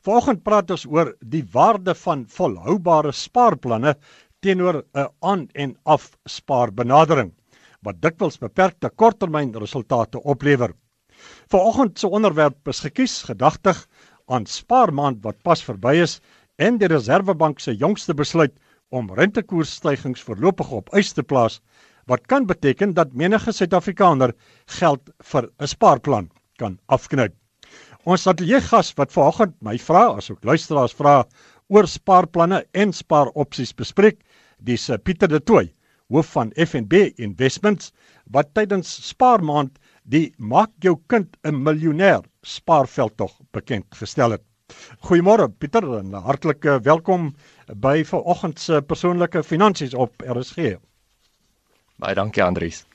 Vanoggend praat ons oor die waarde van volhoubare spaarplanne teenoor 'n aan en af spaarbenadering wat dikwels beperkte korttermynresultate oplewer. Vanoggend se onderwerp is gekies gedagtig aan spaarmaand wat pas verby is en die Reserwebank se jongste besluit om rentekoersstygings voorlopig op ys te plaas wat kan beteken dat menige Suid-Afrikaner geld vir 'n spaarplan kan afknyp. Ons ateljee gas wat vanoggend my vra asook luisteraars vra oor spaarplanne en spaaropsies bespreek, dis Pieter de Tooy, hoof van FNB Investments wat tydens Spaarmaand die Maak jou kind 'n miljonair spaarveldtog bekend gestel het. Goeiemôre Pieter en hartlike welkom by vanoggend se persoonlike finansies op RSG. Baie dankie Andries.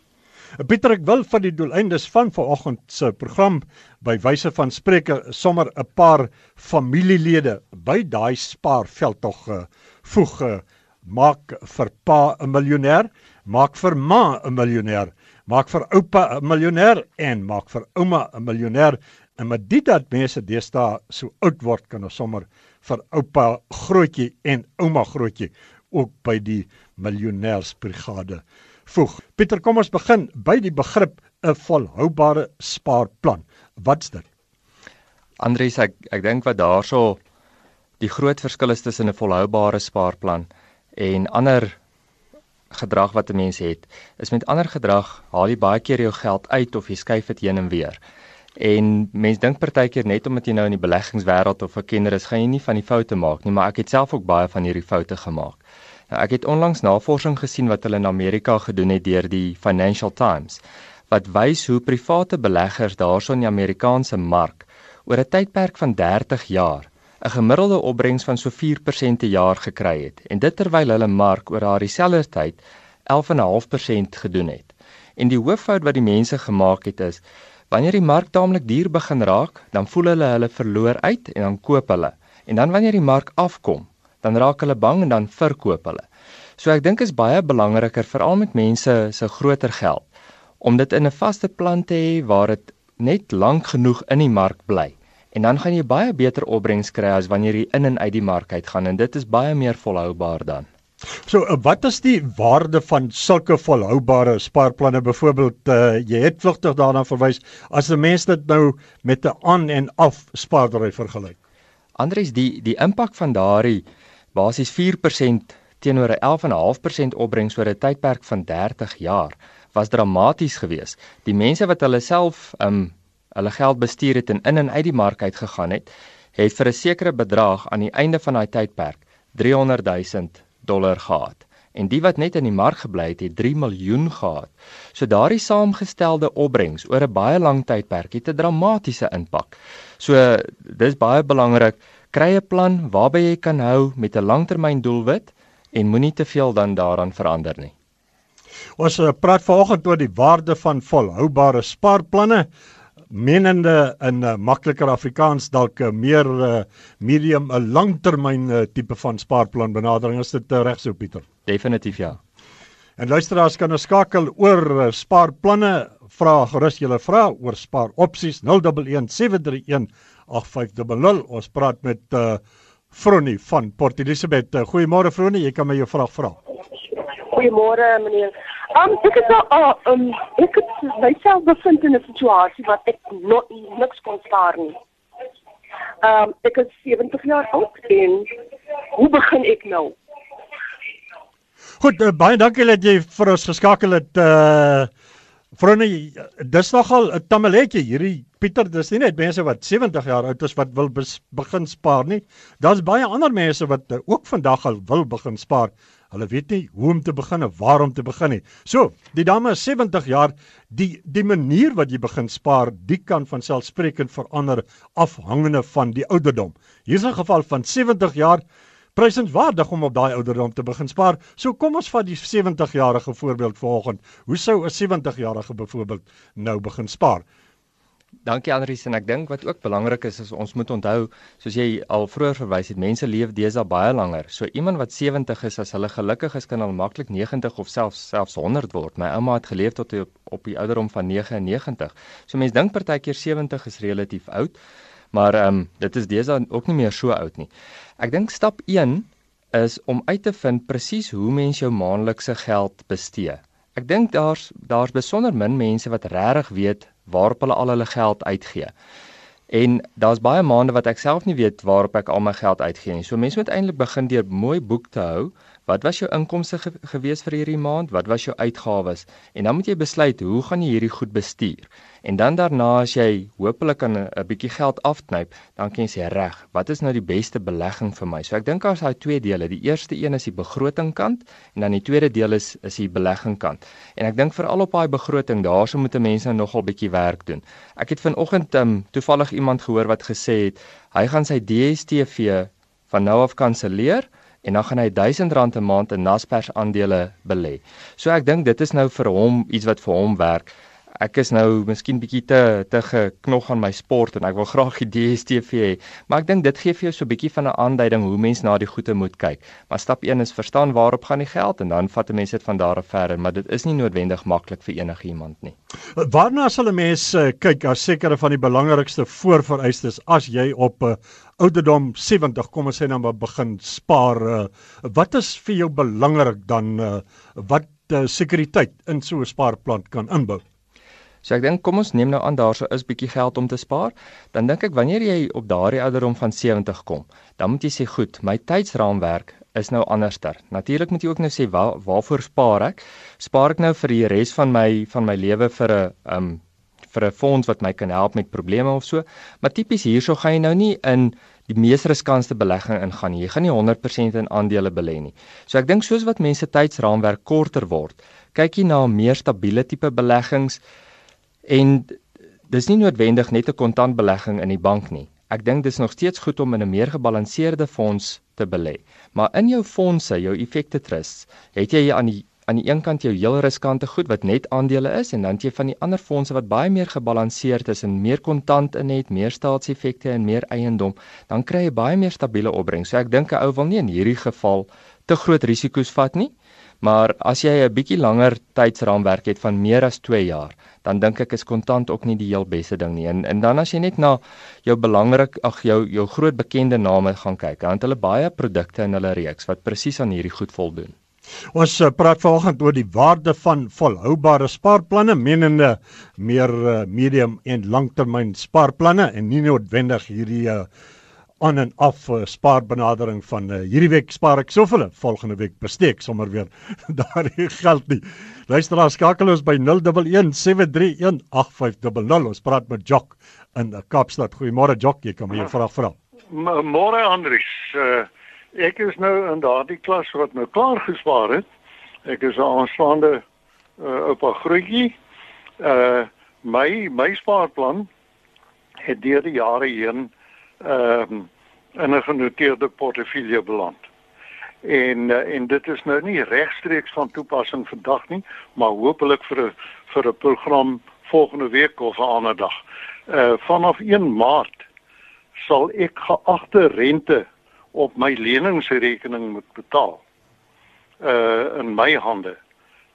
Pieter ek wil van die doeleindes van vanoggend se program by wyse van spreuke sommer 'n paar familielede by daai spaarveld tog uh, voeg uh, maak vir pa 'n miljonair, maak vir ma 'n miljonair, maak vir oupa 'n miljonair en maak vir ouma 'n miljonair. En met dit dat mense deesdae so oud word kan ons sommer vir oupa grootjie en ouma grootjie ook by die miljonêrsbrigade voeg. Pieter, kom ons begin by die begrip 'n volhoubare spaarplan. Wat's dit? Andries, ek ek dink wat daarso die groot verskil is tussen 'n volhoubare spaarplan en ander gedrag wat 'n mens het, is met ander gedrag haal jy baie keer jou geld uit of jy skuif dit heen en weer. En mense dink partykeer net omdat jy nou in die beleggingswêreld of 'n kenner is, gaan jy nie van die foute maak nie, maar ek het self ook baie van hierdie foute gemaak. Ek het onlangs navorsing gesien wat hulle in Amerika gedoen het deur die Financial Times wat wys hoe private beleggers daarson in die Amerikaanse mark oor 'n tydperk van 30 jaar 'n gemiddelde opbrengs van so 4% per jaar gekry het en dit terwyl hulle mark oor daardie selfde tyd 11.5% gedoen het. En die hooffout wat die mense gemaak het is wanneer die mark taamlik duur begin raak, dan voel hulle hulle verloor uit en dan koop hulle. En dan wanneer die mark afkom, dan raak hulle bang en dan verkoop hulle. So ek dink is baie belangriker veral met mense se groter geld om dit in 'n vaste plan te hê waar dit net lank genoeg in die mark bly. En dan gaan jy baie beter opbrengs kry as wanneer jy in en uit die mark uitgaan en dit is baie meer volhoubaar dan. So eh, wat is die waarde van sulke volhoubare spaarplanne byvoorbeeld uh, jy het vlugtig daarna verwys as 'n mens dit nou met 'n aan en af spaardery vergelyk. Andries die die impak van daardie basies 4% teenoor 'n 11.5% opbrengs oor 'n tydperk van 30 jaar was dramaties geweest. Die mense wat hulle self um hulle geld bestuur het en in en uit die mark uit gegaan het, het vir 'n sekere bedrag aan die einde van daai tydperk 300 000 dollar gehad. En die wat net in die mark gebly het, het 3 miljoen gehad. So daardie saamgestelde opbrengs oor 'n baie lang tydperk het 'n dramatiese impak. So dis baie belangrik kry 'n plan waarby jy kan hou met 'n langtermyn doelwit en moenie te veel dan daaraan verander nie. Ons uh, praat vanoggend oor die waarde van volhoubare spaarplanne menende in 'n uh, makliker Afrikaans dalk 'n uh, meer uh, medium 'n langtermyn uh, tipe van spaarplan benadering is dit uh, reg so Pieter? Definitief ja. En luisteraars kan ons skakel oor uh, spaarplanne vra gerus julle vra oor spaaropsies 011 731 8500. Ons praat met uh Fronie van Port Elizabeth. Goeiemôre Fronie, jy kan my jou vraag vra. Goeiemôre meneer. Um ek het uh, um ek het myself bevind in 'n situasie wat ek nog niks kon spaar nie. Um ek is 70 jaar oud en hoe begin ek nou? Goed, uh, baie dankie dat jy vir ons geskakel het uh Fronie, dis nogal 'n tamaletjie hierdie Pieter, dis nie net mense wat 70 jaar oud is wat wil begin spaar nie. Daar's baie ander mense wat uh, ook vandag al wil begin spaar. Hulle weet nie hoe om te begin of waar om te begin nie. So, die dame is 70 jaar, die die manier wat jy begin spaar, die kan van selfsprekend verander afhangende van die ouderdom. Hier is 'n geval van 70 jaar prysenswaardig om op daai ouderdom te begin spaar. So kom ons vat die 70-jarige voorbeeld vanoggend. Hoe sou 'n 70-jarige byvoorbeeld nou begin spaar? Dankie Andries en ek dink wat ook belangrik is is ons moet onthou soos jy al vroeër verwys het mense leef deesdae baie langer. So iemand wat 70 is as hulle gelukkig is kan al maklik 90 of selfs selfs 100 word. My ouma het geleef tot op, op die ouderdom van 99. So mense dink partykeer 70 is relatief oud. maar ehm um, dit is deesdae ook nie meer so oud nie. Ek dink stap 1 is om uit te vind presies hoe mens jou maandelikse geld bestee. Ek dink daar's daar's besonder min mense wat regtig weet waarop hulle al hulle geld uitgee. En daar's baie maande wat ek self nie weet waarop ek al my geld uitgee nie. So mense moet eintlik begin deur mooi boek te hou Wat was jou inkomste ge gewees vir hierdie maand? Wat was jou uitgawes? En dan moet jy besluit hoe gaan jy hierdie goed bestuur? En dan daarna as jy hopelik kan 'n bietjie geld afknyp, dan kan jy sê reg, wat is nou die beste belegging vir my? So ek dink daar's daai twee dele. Die eerste een is die begrotingkant en dan die tweede deel is is die beleggingkant. En ek dink veral op daai begroting, daarso moet mense nou nogal bietjie werk doen. Ek het vanoggend um, toevallig iemand gehoor wat gesê het hy gaan sy DStv van nou af kanselleer en dan gaan hy R1000 'n maand in Naspers aandele belê. So ek dink dit is nou vir hom iets wat vir hom werk ek is nou miskien bietjie te te geknog aan my sport en ek wil graag die DStv hê. Maar ek dink dit gee vir jou so bietjie van 'n aanduiding hoe mens na die goeie moet kyk. Maar stap 1 is verstaan waarop gaan die geld en dan vat 'n mens dit van daar af verder, maar dit is nie noodwendig maklik vir enige iemand nie. Waarna sal 'n mens uh, kyk as sekere van die belangrikste voorvereistes as jy op 'n uh, ouderdom 70 kom ons sê nou maar begin spaar. Uh, wat is vir jou belangrik dan uh, wat uh, sekuriteit in so 'n spaarplan kan inbou? So ek dink kom ons neem nou aan daarso is bietjie geld om te spaar, dan dink ek wanneer jy op daardie ouderdom van 70 kom, dan moet jy sê goed, my tydsraamwerk is nou anderster. Natuurlik moet jy ook nou sê waar waarvoor spaar ek? Spaar ek nou vir die res van my van my lewe vir 'n um vir 'n fonds wat my kan help met probleme of so. Maar tipies hierso gaan jy nou nie in die mees riskante belegging ingaan nie. Jy gaan nie 100% in aandele belê nie. So ek dink soos wat mense tydsraamwerk korter word, kyk jy na meer stabiele tipe beleggings. En dis nie noodwendig net 'n kontantbelegging in die bank nie. Ek dink dis nog steeds goed om in 'n meer gebalanseerde fonds te belê. Maar in jou fondse, jou effekte trusts, het jy aan die aan die een kant jou heel riskante goed wat net aandele is en dan jy van die ander fondse wat baie meer gebalanseerd is en meer kontant in het, meer staatseffekte en meer eiendom, dan kry jy baie meer stabiele opbrengs. So ek dink 'n ou wil nie in hierdie geval te groot risiko's vat nie. Maar as jy 'n bietjie langer tydsraamwerk het van meer as 2 jaar, dan dink ek is kontant ook nie die heel beste ding nie. En en dan as jy net na jou belangrik ag jou jou groot bekende name gaan kyk, dan het hulle baie produkte in hulle reeks wat presies aan hierdie goed voldoen. Ons uh, praat vanoggend oor die waarde van volhoubare spaarplanne, menende meer uh, medium en langtermyn spaarplanne en nie noodwendig hierdie uh, aan en af uh, spaarbenadering van uh, hierdie week spaar ek soveel volgende week besteek sommer weer daardie geld nie. Luisteraar skakel ons by 0117318500. Ons praat met Jock in Kaapstad. Goeiemôre Jock, jy kan my 'n vraag vra. Môre Andries, uh, ek is nou in daardie klas wat nou klaar gespaar het. Ek is 'n aanstaande uh, op 'n grootjie. Uh my my spaarplan het deur die jare heen ehm uh, in 'n genoteerde portefeulje beland. En uh, en dit is nou nie regstreeks van toepassing vandag nie, maar hopelik vir 'n vir 'n program volgende week of 'n ander dag. Uh vanaf 1 Maart sal ek geagte rente op my leningsrekening moet betaal. Uh in my hande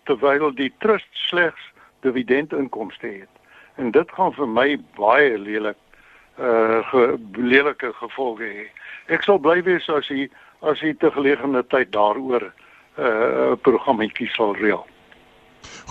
terwyl die trust slegs dividendinkomste het. En dit gaan vir my baie lelik uh ge, lelike gevolge hê. Ek sal bly wees as hy as hy te gelegene tyd daaroor 'n uh, programmetjie sal reël.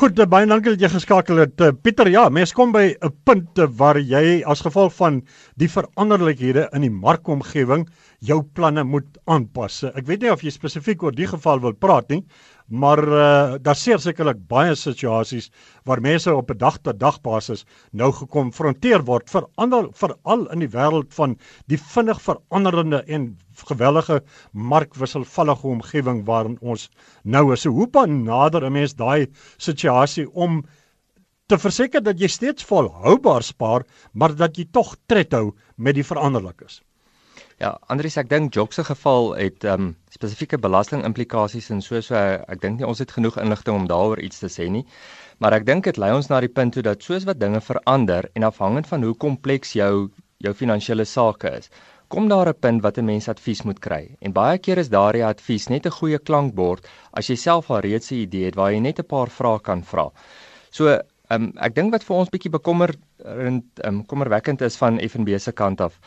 Goed, uh, baie dankie dat jy geskakel het. Pieter, ja, mens kom by 'n punt waar jy as gevolg van die veranderlikhede in die markomgewing jou planne moet aanpas. Ek weet nie of jy spesifiek oor die geval wil praat nie, maar uh, daar seker sekerlik baie situasies waar mense op 'n dag-tot-dag basis nou gekonfronteer word verander veral in die wêreld van die vinnig veranderende en gewellige markwisselvallige omgewing waarin ons nou is. So hoe pan nader 'n mens daai situasie om te verseker dat jy steeds volhoubaar spaar, maar dat jy tog tred hou met die veranderlikes? Ja, Andries, ek dink Jock se geval het ehm um, spesifieke belastingimplikasies en so so ek dink nie ons het genoeg inligting om daaroor iets te sê nie. Maar ek dink dit lei ons na die punt toe dat soos wat dinge verander en afhangend van hoe kompleks jou jou finansiële sake is, kom daar 'n punt wat 'n mens advies moet kry. En baie keer is daardie advies net 'n goeie klankbord as jy self al reeds 'n idee het waar jy net 'n paar vrae kan vra. So Ehm um, ek dink wat vir ons bietjie bekommerend ehm um, kommerwekkend is van FNB se kant af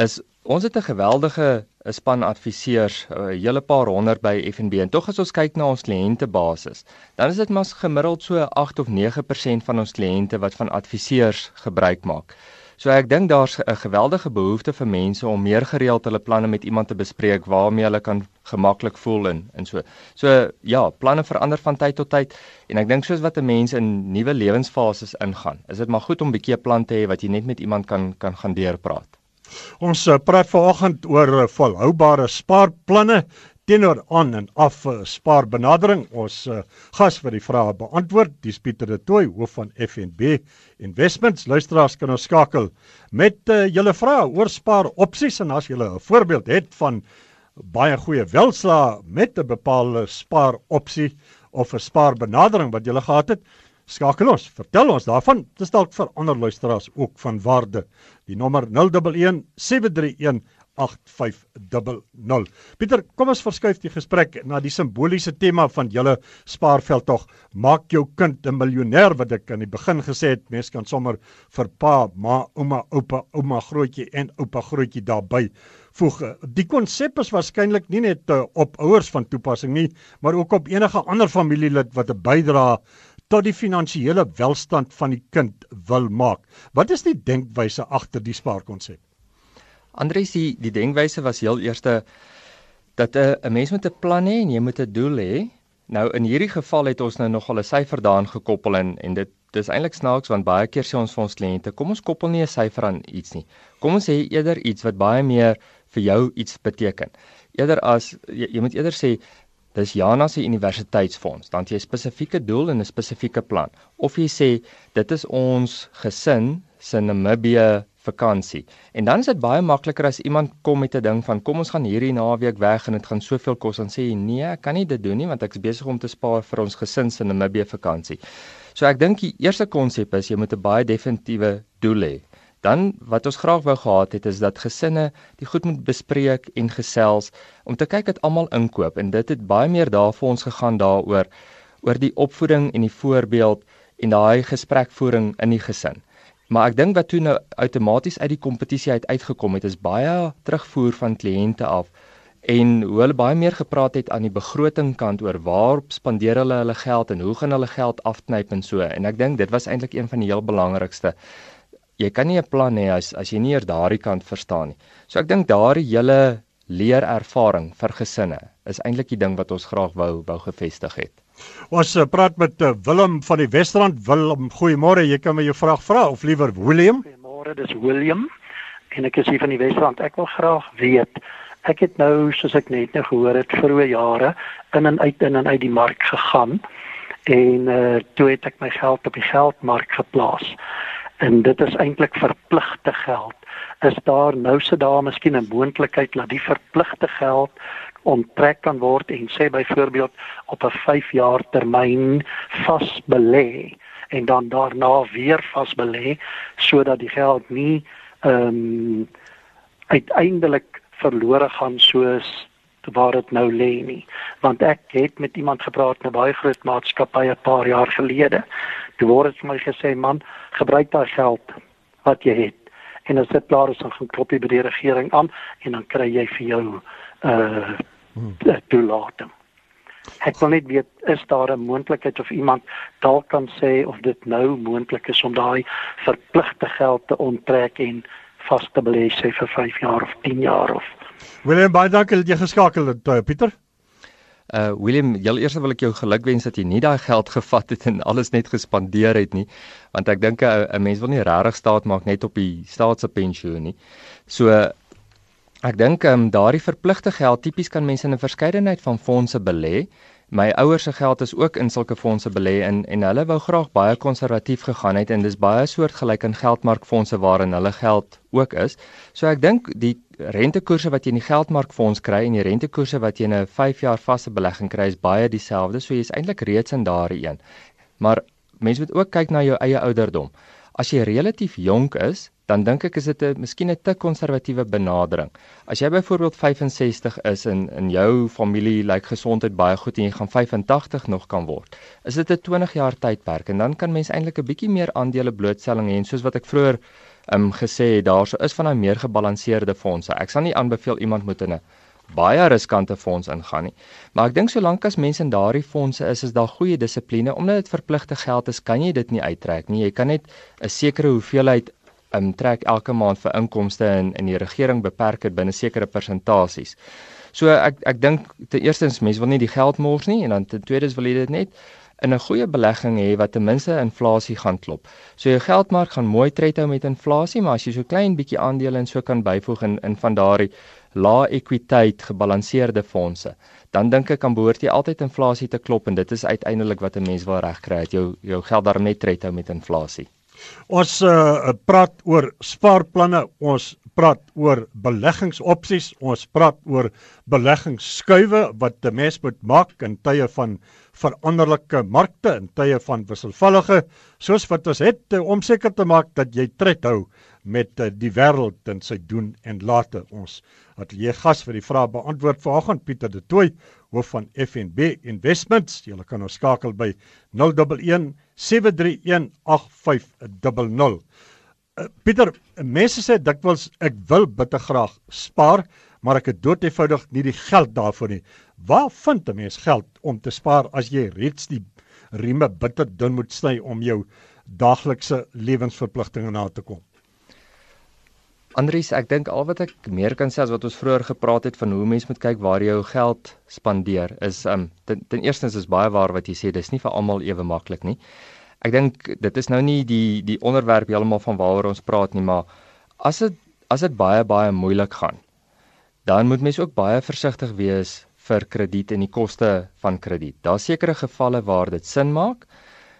is ons het 'n geweldige span adviseurs, 'n hele paar honderd by FNB en tog as ons kyk na ons kliëntebasis, dan is dit mas gemiddeld so 8 of 9% van ons kliënte wat van adviseurs gebruik maak. So ek dink daar's 'n geweldige behoefte vir mense om meer gereeld hulle planne met iemand te bespreek waarmee hulle kan gemaklik voel en en so. So ja, planne verander van tyd tot tyd en ek dink soos wat 'n mens in nuwe lewensfases ingaan, is dit maar goed om 'n bietjie 'n plan te hê wat jy net met iemand kan kan gaan deurpraat. Ons uh, praat vanoggend oor uh, volhoubare spaarplanne teenoor aan en af uh, spaarbenadering. Ons gas vir die vrae beantwoord, dis Pieter de Tooy, hoof van FNB Investments. Luisteraars kan ons skakel met julle vrae oor spaaropsies en as julle 'n voorbeeld het van baie goeie welslaa met 'n bepaalde spaaropsie of 'n spaarbenadering wat julle gehad het, skakel ons. Vertel ons daarvan. Dit is dalk vir ander luisteraars ook van waarde. Die nommer 011 731 8500. Pieter, kom ons verskuif die gesprek na die simboliese tema van julle spaarveld tog. Maak jou kind 'n miljonair wat ek aan die begin gesê het. Mense kan sommer vir pa, ma, ouma, oupa, ouma grootjie en oupa grootjie daarbey voeg. Die konsep is waarskynlik nie net uh, op ouers van toepassing nie, maar ook op enige ander familielid wat 'n bydrae tot die finansiële welstand van die kind wil maak. Wat is die denkwyse agter die spaarkonsep? Andries die die denkwyse was heel eerste dat 'n 'n mens moet 'n plan hê en jy moet 'n doel hê. Nou in hierdie geval het ons nou nogal 'n syfer daarin gekoppel en en dit dis eintlik snaaks want baie keer sê ons vir ons kliënte, kom ons koppel nie 'n syfer aan iets nie. Kom ons sê eerder iets wat baie meer vir jou iets beteken. Eerder as jy, jy moet eerder sê dis Jana se universiteitsfonds, dan jy spesifieke doel en 'n spesifieke plan. Of jy sê dit is ons gesin se Namibië vakansie. En dan is dit baie makliker as iemand kom met 'n ding van kom ons gaan hierdie naweek weg en dit gaan soveel kos en sê nee, ek kan nie dit doen nie want ek is besig om te spaar vir ons gesin se Namibië vakansie. So ek dink die eerste konsep is jy moet 'n baie definitiewe doel hê. Dan wat ons graag wou gehad het is dat gesinne die goed moet bespreek en gesels om te kyk dat almal inkoop en dit het baie meer daarvoor ons gegaan daaroor oor die opvoeding en die voorbeeld en daai gesprekvoering in die gesin. Maar ek dink wat toe nou outomaties uit die kompetisie uit uitgekom het is baie terugvoer van kliënte af en hoe hulle baie meer gepraat het aan die begrotingkant oor waar spandeer hulle hulle geld en hoe gaan hulle geld afknyp en so en ek dink dit was eintlik een van die heel belangrikste. Jy kan nie 'n plan hê as as jy nie eers daardie kant verstaan nie. So ek dink daardie hele leerervaring vir gesinne is eintlik die ding wat ons graag wou wou gevestig het. Ons uh, praat met uh, Willem van die Wesrand. Willem, goeiemôre. Jy kan my jou vraag vra of liewer William? Goeiemôre, dis William. En ek is hier van die Wesrand. Ek wil graag weet Ek het nou soos ek net nou gehoor het vroeë jare in en uit in en uit die mark gegaan en uh toe het ek my geld op die geldmark geplaas. En dit is eintlik verpligte geld. Is daar nou se daar miskien 'n moontlikheid dat die verpligte geld onttrek kan word en sê byvoorbeeld op 'n 5 jaar termyn vas belê en dan daarna weer vas belê sodat die geld nie ehm um, uiteindelik verlore gaan soos waar dit nou lê nie want ek het met iemand gepraat 'n baie groot maatskappy 'n paar jaar gelede toe word dit vir my gesê man gebruik daai geld wat jy het en as dit klaar is dan gaan klop jy by die regering aan en dan kry jy vir jou uh hmm. toelating. Ek wil net weet is daar 'n moontlikheid of iemand dalk kan sê of dit nou moontlik is om daai verpligte geld te onttrek en vas te belê sê vir 5 jaar of 10 jaar of Willem baie dankie dat jy geskakel het uh, Pieter. Uh Willem, heel eers wil ek jou gelukwens dat jy nie daai geld gevat het en alles net gespandeer het nie, want ek dink 'n uh, mens wil nie regtig staat maak net op die staatse pensioen nie. So Ek dink ehm um, daardie verpligte geld tipies kan mense in 'n verskeidenheid van fondse belê. My ouers se geld is ook in sulke fondse belê in en hulle wou graag baie konservatief gegaan het en dis baie soortgelyk in geldmarkfondse waarin hulle geld ook is. So ek dink die rentekoerse wat jy in die geldmarkfonds kry en die rentekoerse wat jy in 'n 5 jaar vaste belegging kry is baie dieselfde. So jy's eintlik reeds in daardie een. Maar mense moet ook kyk na jou eie ouderdom. As jy relatief jonk is, dan dink ek is dit 'n miskien 'n te konservatiewe benadering. As jy byvoorbeeld 65 is en in jou familie lyk gesondheid baie goed en jy gaan 85 nog kan word, is dit 'n 20 jaar tydperk en dan kan mens eintlik 'n bietjie meer aandele blootstelling hê en soos wat ek vroeër um, gesê het, daarso is van daai meer gebalanseerde fondse. Ek sal nie aanbeveel iemand moet in 'n baie riskante fonds ingaan nie. Maar ek dink solank as mense in daardie fondse is, is daar goeie dissipline omdat dit verpligte geld is, kan jy dit nie uittrek nie. Jy kan net 'n sekere hoeveelheid um, trek elke maand vir inkomste en in die regering beperk dit binne sekere persentasies. So ek ek dink te eerstens mense wil nie die geld mors nie en dan ten tweede wil jy dit net in 'n goeie belegging hê wat ten minste inflasie gaan klop. So jou geldmark gaan mooi trethou met inflasie, maar as jy so klein bietjie aandele en so kan byvoeg in in van daardie lae ekwiteit gebalanseerde fondse, dan dink ek kan behoort jy altyd inflasie te klop en dit is uiteindelik wat 'n mens wil regkry, dat jou jou geld daar net trethou met inflasie. Ons uh, praat oor spaarplanne, ons praat oor beleggingsopsies, ons praat oor beleggingsskuive wat 'n mens moet maak in tye van veranderlike markte in tye van wisselvallige soos wat ons het eh, om seker te maak dat jy tred hou met eh, die wêreld en sy doen en late. Ons ateljee gas vir die vrae beantwoord vanoggend Pieter de Tooy hoof van FNB Investments. Jy kan ons skakel by 011 731 8500 uh, Pieter mense sê dikwels ek wil bitter graag spaar maar ek het dood eenvoudig nie die geld daarvoor nie. Waar vind 'n mens geld om te spaar as jy reeds die rieme bitter dun moet sny om jou daaglikse lewensverpligtinge na te kom? Andries, ek dink al wat ek meer kan sê as wat ons vroeër gepraat het van hoe mense moet kyk waar jy jou geld spandeer is um ten, ten eerste is baie waar wat jy sê dis nie vir almal ewe maklik nie. Ek dink dit is nou nie die die onderwerp heeltemal van waaroor ons praat nie, maar as dit as dit baie baie moeilik gaan, dan moet mens ook baie versigtig wees vir krediet en die koste van krediet. Daar's sekere gevalle waar dit sin maak,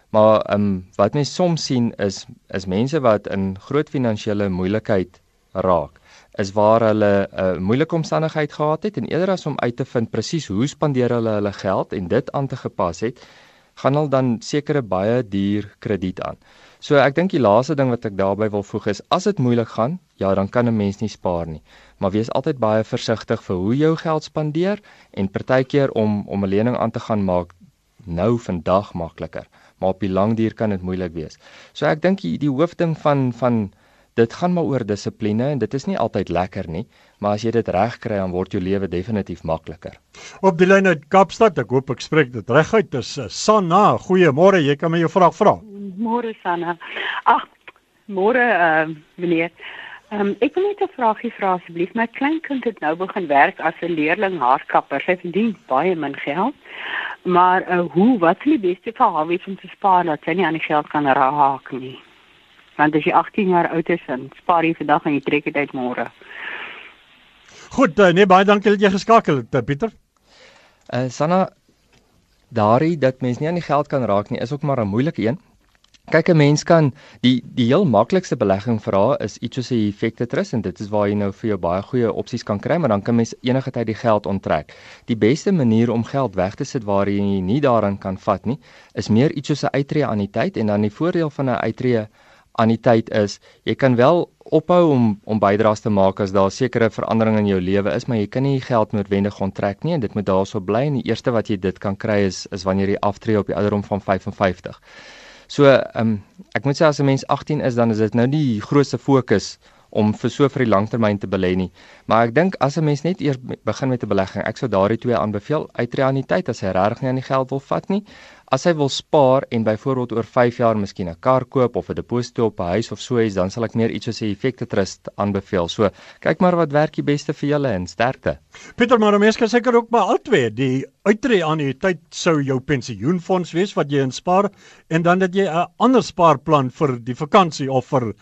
maar um, wat mens soms sien is is mense wat in groot finansiële moeilikheid raak is waar hulle 'n uh, moeilike omstandigheid gehad het en eerder as om uit te vind presies hoe spandeer hulle hulle geld en dit aan te gepas het, gaan hulle dan sekere baie duur krediet aan. So ek dink die laaste ding wat ek daarbey wil voeg is as dit moeilik gaan, ja, dan kan 'n mens nie spaar nie. Maar wees altyd baie versigtig vir hoe jou geld spandeer en partykeer om om 'n lening aan te gaan maak nou vandag makliker, maar op die lang duur kan dit moeilik wees. So ek dink die, die hoofding van van dit gaan maar oor dissipline en dit is nie altyd lekker nie, maar as jy dit reg kry dan word jou lewe definitief makliker. Op die lyn uit Kaapstad, ek hoop ek spreek dit reg uit. Dis uh, Sanna. Goeiemôre, jy kan my jou vraag vra. Môre Sanna. Ag, môre uh, meneer. Um, ek wil net 'n vraagie vra asseblief. My kleinkind het nou begin werk as 'n leerling haarkapper. Sy verdien baie min geld. Maar uh, hoe wat is die beste vir haar om te spaar dat sy nie aan die geld kan raak nie? Want as jy 18 jaar oud is en spaar jy vandag en jy trek dit uit môre. Goed, uh, nee baie dankie dat jy geskakel het, uh, Pieter. Uh Sanna, daardie dat mens nie aan die geld kan raak nie, is ook maar 'n moeilike een. Kyk 'n mens kan die die heel maklikste belegging vir haar is iets soos 'n effekte trust en dit is waar jy nou vir jou baie goeie opsies kan kry, maar dan kan mens enige tyd die geld onttrek. Die beste manier om geld weg te sit waar jy nie daaraan kan vat nie, is meer iets soos 'n uittreë anniteit en dan die voordeel van 'n uittreë aan die tyd is, jy kan wel ophou om om bydraes te maak as daar sekere veranderinge in jou lewe is, maar jy kan nie geld noodwendig onttrek nie en dit moet daarso bly en die eerste wat jy dit kan kry is is wanneer jy aftree op die ouderdom van 55. So, ehm um, ek moet sê as 'n mens 18 is, dan is dit nou nie die grootste fokus om vir so vir die langtermyn te belê nie. Maar ek dink as 'n mens net eers begin met 'n belegging, ek sou daardie twee aanbeveel. Uitreë aan die tyd as hy regtig nie aan die geld wil vat nie, As hy wil spaar en byvoorbeeld oor 5 jaar miskien 'n kar koop of 'n deposito op 'n huis of so iets, dan sal ek meer iets soos 'n effekte trust aanbeveel. So, kyk maar wat werk die beste vir julle en sterkte. Pieter, maar mense kan seker ook maar altwee die uittreë aan die tyd sou jou pensioenfonds wees wat jy inspaar en dan dat jy 'n ander spaarplan vir die vakansie of vir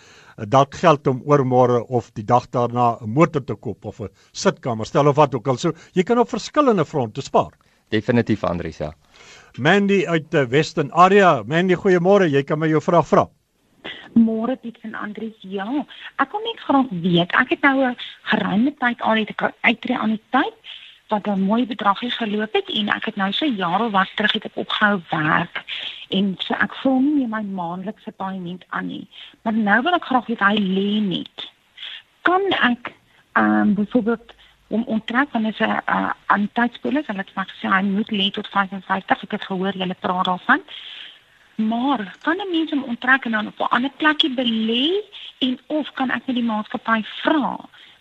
dalk geld om oormôre of die dag daarna 'n motor te koop of 'n sitkamer stel of wat ook al. So, jy kan op verskillende fronte spaar. Definitief Andries, ja. Mandy uit die Western Area. Mandy, goeiemôre. Jy kan my jou vraag vra. Môre Piet en Andries. Ja, ek wil net graag weet. Ek het nou 'n geruime tyd al net uittreë aan die tyd. wat 'n mooi bedragie geloop het en ek het nou so jare wat terug het ek opgehou werk en so ek voel nie meer my maandelikse paaiement aan nie. Maar nou wil ek graag weet hy lê net. Kan ek ehm um, byvoorbeeld om onttrek van 'n uh, aan tydspolis en dit mag sê hy moet lê tot 55. Ek het gehoor julle praat daarvan. Maar kan 'n mens hom onttrek en dan op 'n ander plekkie belê en of kan ek net die maatskappy vra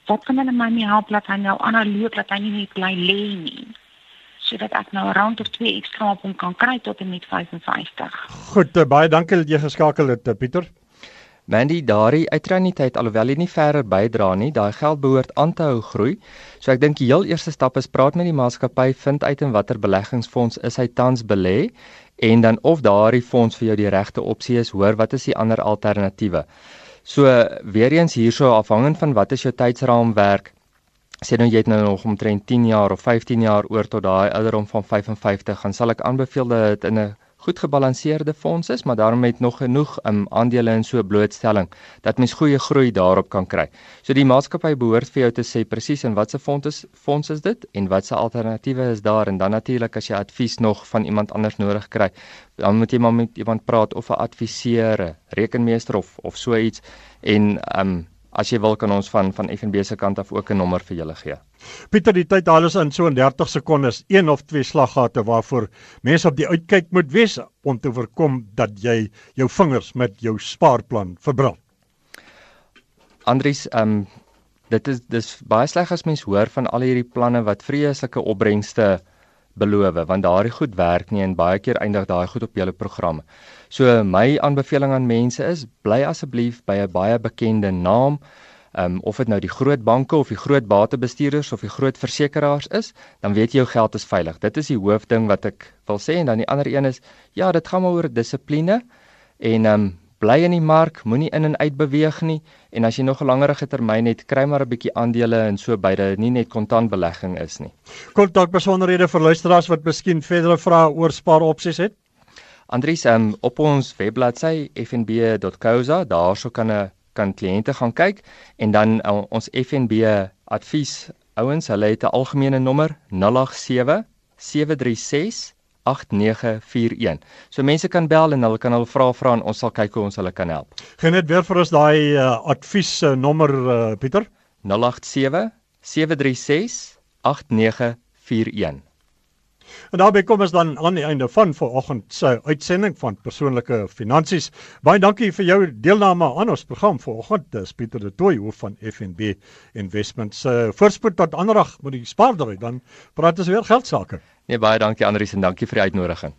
wat kan hulle my help dat hy nou aanhou loop dat hy nie net bly lê nie sodat ek nou 'n rand of 2 ekstra op hom kan kry tot en met 55. Goed, uh, baie dankie dat jy geskakel het, uh, Pieter. Mandy, daardie uitreuniteit alhoewel jy nie verder bydra nie, daai geld behoort aan te hou groei. So ek dink die heel eerste stap is praat met die maatskappy, vind uit in watter beleggingsfonds is hy tans belê en dan of daardie fonds vir jou die regte opsie is, hoor wat is die ander alternatiewe. So weer eens hierso afhangend van wat is jou tydsraamwerk. Sê nou jy het nou nog omtrent 10 jaar of 15 jaar oor tot daai ouderdom van 55, dan sal ek aanbeveel dat dit in 'n goed gebalanseerde fonds is, maar daarom het nog genoeg um, aandele in so blootstelling dat mens goeie groei daarop kan kry. So die maatskappy behoort vir jou te sê presies in watter fonds is fonds is dit en watse alternatiewe is daar en dan natuurlik as jy advies nog van iemand anders nodig kry, dan moet jy maar met iemand praat of 'n adviseur, rekenmeester of of so iets en um as jy wil kan ons van van FNB se kant af ook 'n nommer vir julle gee. Pieter, die tyd haal ons in so 30 sekondes, een of twee slaggate waarvoor mense op die uitkyk moet wees om te voorkom dat jy jou vingers met jou spaarplan verbrand. Andries, ehm um, dit is dis baie sleg as mens hoor van al hierdie planne wat vreeslike opbrengste beloof want daardie goed werk nie en baie keer eindig daai goed op julle programme. So my aanbeveling aan mense is bly asseblief by 'n baie bekende naam. Um of dit nou die groot banke of die groot batebestuurders of die groot versekerings is, dan weet jy jou geld is veilig. Dit is die hoofding wat ek wil sê en dan die ander een is ja, dit gaan maar oor dissipline en um bly in die mark, moenie in en uit beweeg nie en as jy nog 'n langerige termyn het, kry maar 'n bietjie aandele en so beide, nie net kontantbelegging is nie. Kontak besonderhede vir luisteraars wat miskien verdere vrae oor spaaropsies het. Andries, um, op ons webbladsy fnb.co.za, daarso kan 'n kan kliënte gaan kyk en dan uh, ons FNB advies ouens, hulle het 'n algemene nommer 087 736 8941. So mense kan bel en hulle kan hulle vra vra en ons sal kyk hoe ons hulle kan help. Geen net weer vir ons daai uh, advies uh, nommer uh, Pieter 087 736 8941. En daarby kom ons dan aan die einde van vanoggend se uitsending van persoonlike finansies. Baie dankie vir jou deelname aan ons program vanoggend. Dis Pieter de Tooy hoof van FNB Investments. Uh, voorspoed tot anderdag met die spaardery dan praat ons weer geld sake. Nee baie dankie Andrius en dankie vir die uitnodiging.